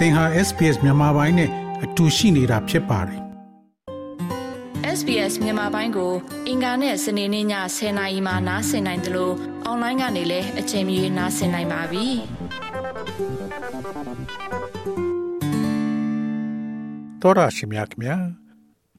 သင်ဟာ SPS မြန်မာပိုင်းနဲ့အတူရှိနေတာဖြစ်ပါတယ် SBS မြန်မာပိုင်းကို အင်ကာနဲ့စနေနေ့ည10:00နာရီမှနားဆင်နိုင်တယ်လို့အွန်လိုင်းကနေလည်းအချိန်မီနားဆင်နိုင်ပါပြီ။သောရရှိမြခင်ဗျာ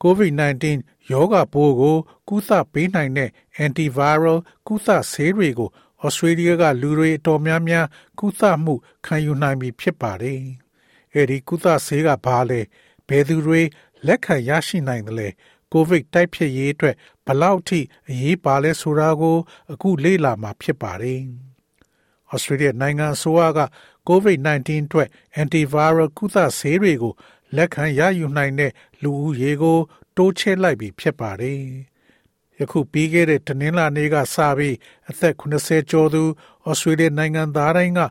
COVID-19 ရောဂါပိုးကို ကုသပေးနိုင်တဲ့ antiviral ကုသဆေးတွေကိုဩစတြေးလျကလူတွေအတော်များများကုသမှုခံယူနိုင်ပြီဖြစ်ပါတယ်။ အဲဒီကုသဆေးကဘာလဲဘယ်သူတွေလက်ခံရရှိနိုင်တယ်လဲကိုဗစ်တိုက်ဖျက်ရေးအတွက်ဘလောက်ထိအရေးပါလဲဆိုတာကို အခုလေ့လာမှာဖြစ်ပါတယ်။ Australia နိုင်ငံအစိုးရက COVID-19 အတွက် antiviral ကုသဆေးတွေကိုလက်ခံရယူနိုင်တဲ့လူဦးရေကို တိုးချဲ့လိုက်ပြီဖြစ်ပါတယ်။ယခုပြီးခဲ့တဲ့တနင်္လာနေ့ကစပြီးအသက်80ကျော်သူ Australia နိုင်ငံသားတိုင်းက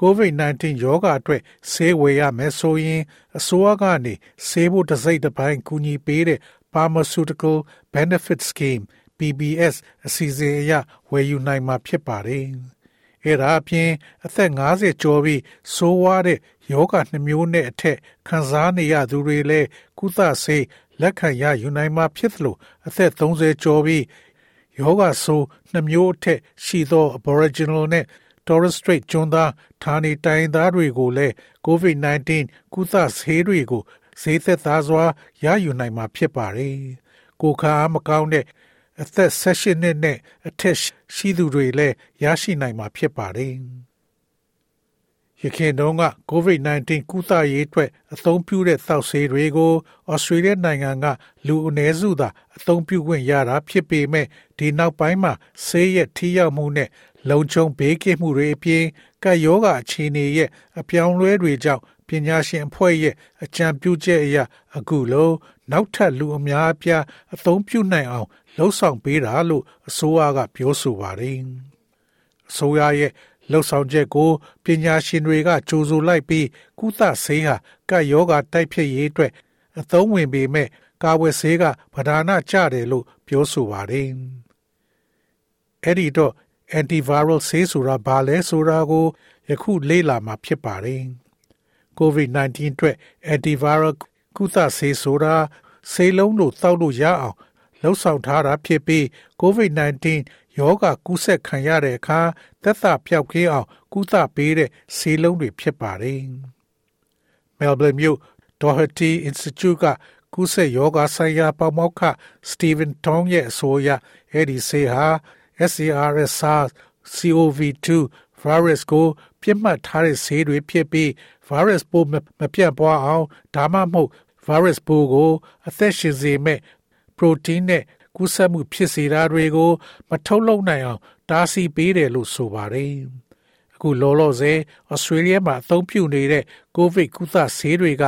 COVID-19 ရောဂါအတွက်ဆေးဝယ်ရမယ်ဆိုရင်အစိုးရကနေဆေးဖို့တစ်စိတ်တစ်ပိုင်းကူညီပေးတဲ့ Pharmaceutical Benefit Scheme PBS အစီအစဉ်အရဝယ်ယူနိုင်မှာဖြစ်ပါတယ်။အဲဒါအပြင်အသက်50ကျော်ပြီးဆိုးဝါးတဲ့ယောဂနှမျိုးနဲ့အထက်ခံစားနေရသူတွေလည်းကုသဆေးလက်ခံရယူနိုင်မှာဖြစ်သလိုအသက်30ကျော်ပြီးယောဂဆိုးနှမျိုးအထက်ရှိသော Aboriginal နဲ့ Torres Strait ကျွန်းသားဌာနေတိုင်းသားတွေကိုလည်း COVID-19 ကုသဆေးတွေကိုဈေးသက်သာစွာရယူနိုင်မှာဖြစ်ပါတယ်။ကိုခါမကောင်းတဲ့အသက်16နှစ်နဲ့အထက်ရှိသူတွေလည်းရရှိနိုင်မှာဖြစ်ပါတယ်။ရခိုင်တုန်းက COVID-19 ကုသရေးအတွက်အသုံးပြုတဲ့သောက်ဆေးတွေကိုဩစတြေးလျနိုင်ငံကလူအနည်းစုသာအသုံးပြုခွင့်ရတာဖြစ်ပေမဲ့ဒီနောက်ပိုင်းမှာဆေးရဲ့ထိရောက်မှုနဲ့ လုံခြုံဘေးကင်းမှုတွေအပြင်ကပ်ရောဂါအခြေအနေရဲ့အပြောင်းလဲတွေကြောင့်ပညာရှင်အဖွဲ့ရဲ့အကြံပြုချက်အရအခုလိုနောက်ထပ်လူအများအပြားအသုံးပြုနိုင်အောင်လှုံ့ဆော်ပေးတာလို့အစိုးရကပြောဆိုပါတယ်။အစိုးရရဲ့လှုပ်ဆောင်ချက်ကိုပညာရှင်တွေကကြိုဆိုလိုက်ပြီးကုသဆေးဟာကပ်ရောဂါတိုက်ဖျက်ရေးအတွက်အသုံးဝင်ပေမဲ့ကာဝယ်ဆေးကပဓာနာကျတယ်လို့ပြောဆိုပါတယ်။အဲ့ဒီတော့ antiviral ဆေးဆိုတာဘာလဲဆိုတာကိုယခုလေ့လာမှာဖြစ်ပါတယ်။ COVID-19 အတွက် antiviral ကုသဆေးဆိုတာဆေးလုံးလို့တောက်လို့ရအောင်လှုပ်ဆောင်ထားတာဖြစ်ပြီး COVID-19 ယောဂကူးစက်ခံရတဲ့အခါသက်သာပျောက်ကင်းအောင် ကုသပေးတဲ့ဆေးလုံးတွေဖြစ်ပါတယ်။ Melbourne မြို့ Doherty Institute ကကူးစက်ယောဂဆိုင်ရာပေါမောက္ခ Stephen Tong ရဲ့အဆိုအရအဲ့ဒီဆေးဟာ SARS SARS CoV-2 virus ကိုပြစ်မှတ်ထားတဲ့ဆေးတွေဖြစ်ပြီး virus ပိုးမပြန့်ပွားအောင်ဒါမှမဟုတ် virus ပိုးကို အသက်ရှင်စေမဲ့ protein နဲ့ကူးစက်မှုဖြစ်စေတာတွေကို မထုတ်လုပ်နိုင်အောင် တားဆီးပေးတယ်လို့ဆိုပါတယ်။အခုလောလောဆယ်ဩစတြေးလျမှာအသုံးပြုနေတဲ့ကိုဗစ်ကုသဆေးတွေက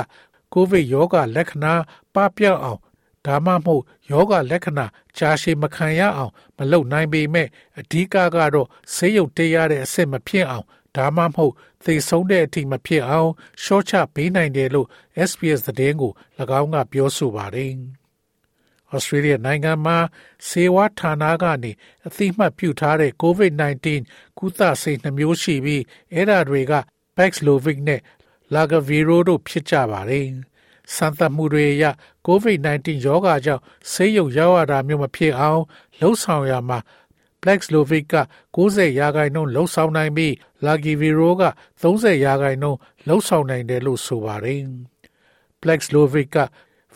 ကိုဗစ်ရောဂါလက္ခဏာပပျောက်အောင် ဒါမှမဟုတ်ယောဂလက္ခဏာကြာရှည်မခံရအောင် မလုပ်နိုင်ပေမဲ့အဓိကကတော့ဆေးရုံတက်ရတဲ့အဆင့်မဖြစ်အောင်ဒါမှမဟုတ်သေဆုံးတဲ့အထိမဖြစ်အောင်ရှော့ချပေးနိုင်တယ်လို့ SPS သတင်းကို၎င်းကပြောဆိုပါတယ်။ Australia နိုင်ငံမှာဆေးဝါးဌာနကနေအသိမှတ်ပြုထားတဲ့ COVID-19 ကုသဆေးနှမျိုးရှိပြီးအဲ့ဒါတွေက Paxlovid နဲ့ Lagaviro တို့ဖြစ်ကြပါတယ်။ စမ်းသပ်မှုတွေအရ COVID-19 ရောဂါကြောင့်ဆေးရုံရောက်ရတာမျိုးမဖြစ်အောင်လှုံ့ဆော်ရမှာ Paxlovid က90ရာခိုင်နှုန်းလှုံ့ဆော်နိုင်ပြီး Lagiviro က30ရာခိုင်နှုန်းလှုံ့ဆော်နိုင်တယ်လို့ဆိုပါတယ်။ Paxlovid က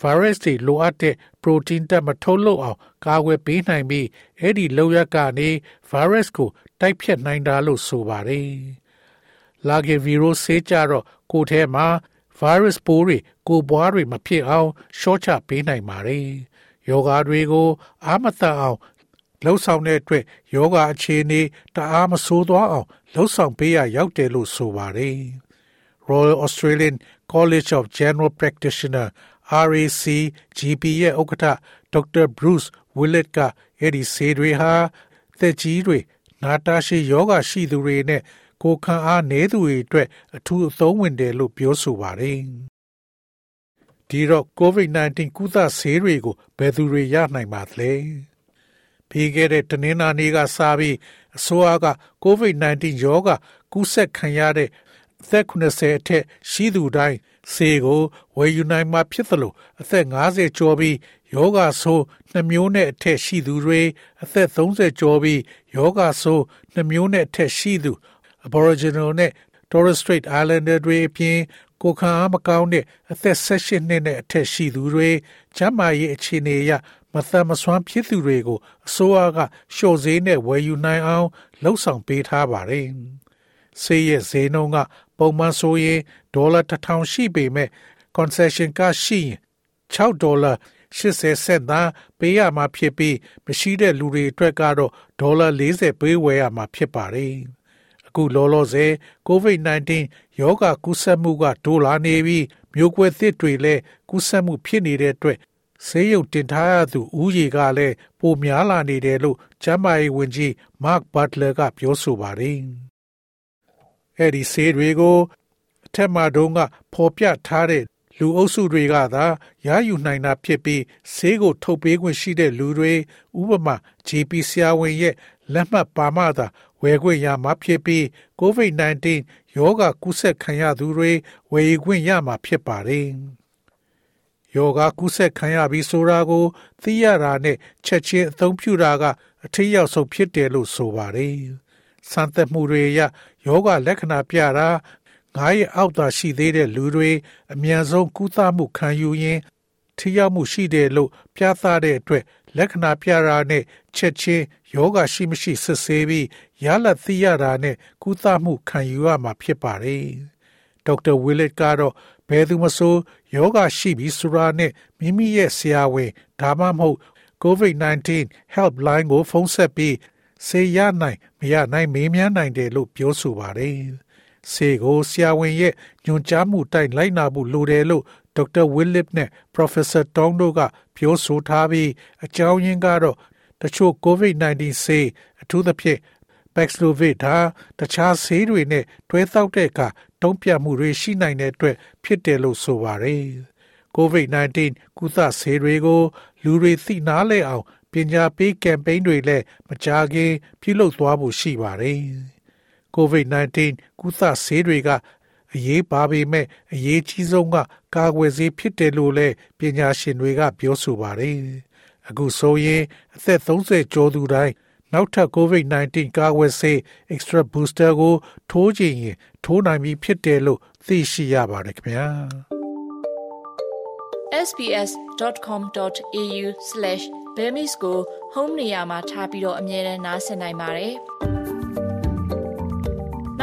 virus တွေလိုအပ်တဲ့ protein တက်မထုတ်လုပ်အောင်ကာကွယ်ပေးနိုင်ပြီးအဲ့ဒီလောက်ရကနေ virus ကိုတိုက်ဖြတ်နိုင်တာလို့ဆိုပါတယ်။ Lagiviro ဆေးကြတော့ကိုယ်ထဲမှာ virus ပိုးတွေကိုပွားတွေမဖြစ်အောင်ရှော့ချပေးနိုင်ပါတယ်။ယောဂါတွေကိုအာမသအောင်လှုပ်ဆောင်တဲ့အတွက်ယောဂအခြေအနေတအားမဆိုးသွားအောင်လှုပ်ဆောင်ပေးရရောက်တယ်လို့ဆိုပါတယ်။ Royal Australian College of General Practitioner RAC GP ရဲ့ဥက္ကဋ္ဌဒေါက်တာဘရုစ်ဝီလက်ကအဲ့ဒီဆေးတွေဟာသက်ကြီးတွေနာတာရှည်ယောဂရှိသူတွေနဲ့ ကိုခံအားနည်းသူတွေအတွက်အထူးအသုံးဝင်တယ်လို့ပြောဆိုပါတယ်။ဒီတော့ COVID-19 ကုသဆေးတွေကိုဘယ်သူတွေရနိုင်ပါသလဲ။ပြီးခဲ့တဲ့တနင်္လာနေ့ကစပြီးအစိုးရက COVID-19 ရောဂါကူးစက်ခံရတဲ့အသက်80အထက်ရှိသူတိုင်းဆေးကိုဝယ်ယူနိုင်မှာဖြစ်သလိုအသက်50ကျော်ပြီးယောဂဆိုးနှမျိုးနဲ့အထက်ရှိသူတွေအသက်30ကျော်ပြီးယောဂဆိုးနှမျိုးနဲ့အထက်ရှိသူ Aboriginal နဲ့ Torres Strait Islander တွေအပြင်ကိုခံအားမကောင်းတဲ့အသက်16နှစ်နဲ့အထက်ရှိသူတွေကျန်းမာရေးအခြေအနေအရမသက်မစွမ်းဖြစ်သူတွေကိုအစိုးရကလျှော့ဈေးနဲ့ဝယ်ယူနိုင်အောင်လှုံ့ဆော်ပေးထားပါတယ်။ဆေးရဲ့ဈေးနှုန်းကပုံမှန်ဆိုရင်ဒေါ်လာ1000ရှိပေမဲ့ concession ကရှိရင်6ဒေါ်လာ80စက်သာပေးရမှာဖြစ်ပြီးမရှိတဲ့လူတွေအတွက်ကတော့ဒေါ်လာ40ပေးဝယ်ရမှာဖြစ်ပါတယ်။ အခုလောလောဆယ် COVID-19 ရောဂါကူးစက်မှုကတိုးလာနေပြီးမျိုးကွဲသစ်တွေလည်းကူးစက်မှုဖြစ်နေတဲ့အတွက်ဆေးရုံတင်ထားရသူဦးရေကလည်းပိုများလာနေတယ်လို့ကျန်းမာရေးဝန်ကြီး Mark Butler ကပြောဆိုပါတယ်။အဲ့ဒီဆေးတွေကိုအထက်မှာတုန်းကဖော်ပြထားတဲ့ လူအုပ်စုတွေကသာရယူနိုင်တာဖြစ်ပြီးဆေးကို ထုတ်ပေးခွင့်ရှိတဲ့လူတွေဥပမာ GP ဆရာဝန်ရဲ့လက်မှတ်ပါမှသာဝယ်ခွင့်ရမှာဖြစ်ပြီး COVID-19 ရောဂါကူးစက်ခံရသူတွေဝယ်ယူခွင့်ရမှာဖြစ်ပါတယ်။ယောဂကူးစက်ခံရပြီးဆိုတာကို သိရတာနဲ့ချက်ချင်းအသုံးပြုတာကအထည်ရောက်ဆုံးဖြစ်တယ်လို့ဆိုပါတယ်။စံသက်မှုတွေရယောဂလက္ခဏာပြတာ ငါးရက်အောက်သာရှိသေးတဲ့လူတွေအမြန်ဆုံးကုသမှုခံယူရင်းထိရောက်မှုရှိတယ်လို့ပြသတဲ့အတွက်လက္ခဏာပြတာနဲ့ချက်ချင်းယောဂရှိမရှိစစ်ဆေးပြီးရလဒ်သိရတာနဲ့ကုသမှုခံယူရမှာဖြစ်ပါတယ်။ဒေါက်တာဝီလက်ကတော့ဘယ်သူမဆိုယောဂရှိပြီးဆိုတာနဲ့မိမိရဲ့ဆရာဝန်ဒါမှမဟုတ် COVID-19 helpline ကိုဖုန်းဆက်ပြီးဆေးရနိုင်မရနိုင်မေးမြန်းနိုင်တယ်လို့ပြောဆိုပါတယ်။ ဆေးကိုဆရာဝန်ရဲ့ညွှန်ကြားမှုတိုင်းလိုက်နာဖို့လိုတယ်လို့ဒေါက်တာဝီလစ်နဲ့ Professor Tong တို့ကပြောဆိုထားပြီးအကြောင်းရင်းကတော့တချို့ COVID-19 ဆေးအထူးသဖြင့် Paxlovid ဟာတခြားဆေးတွေနဲ့တွဲသောက်တဲ့အခါတုံ့ပြန်မှုတွေရှိနိုင်တဲ့အတွက်ဖြစ်တယ်လို့ဆိုပါတယ်။ COVID-19 ကုသဆေးတွေကို လူတွေသိနာလဲအောင်ပညာပေးကမ်ပိန်းတွေလည်းမကြာခင်ပြုလုပ်သွားဖို့ရှိပါတယ်။ COVID-19 ကုသဆေးတွေကအရေးပါပေမဲ့အရေးကြီးဆုံးကကာကွယ်ဆေးဖြစ်တယ်လို့လည်းပညာရှင်တွေက ပြောဆိုပါတယ်။အခုဆိုရင်အသက်30ကျော်သူတိုင်းနောက်ထပ် COVID-19 ကာကွယ်ဆေး extra booster ကို ထိုးခြင်းရင်ထိုးနိုင်ပြီဖြစ်တယ်လို့သိရှိရပါတယ်ခင်ဗျာ sbs.com.au/bemis ကို home နေရာမှာထားပြီးတော့အမြဲတမ်းနှာစင်နိုင်ပါတယ်။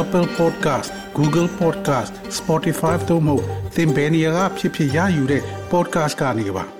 Apple Podcast Google Podcast Spotify တို့မှာသင်ပင်ရာဖြစ်ဖြစ်ရယူတဲ့ podcast ကနေပါ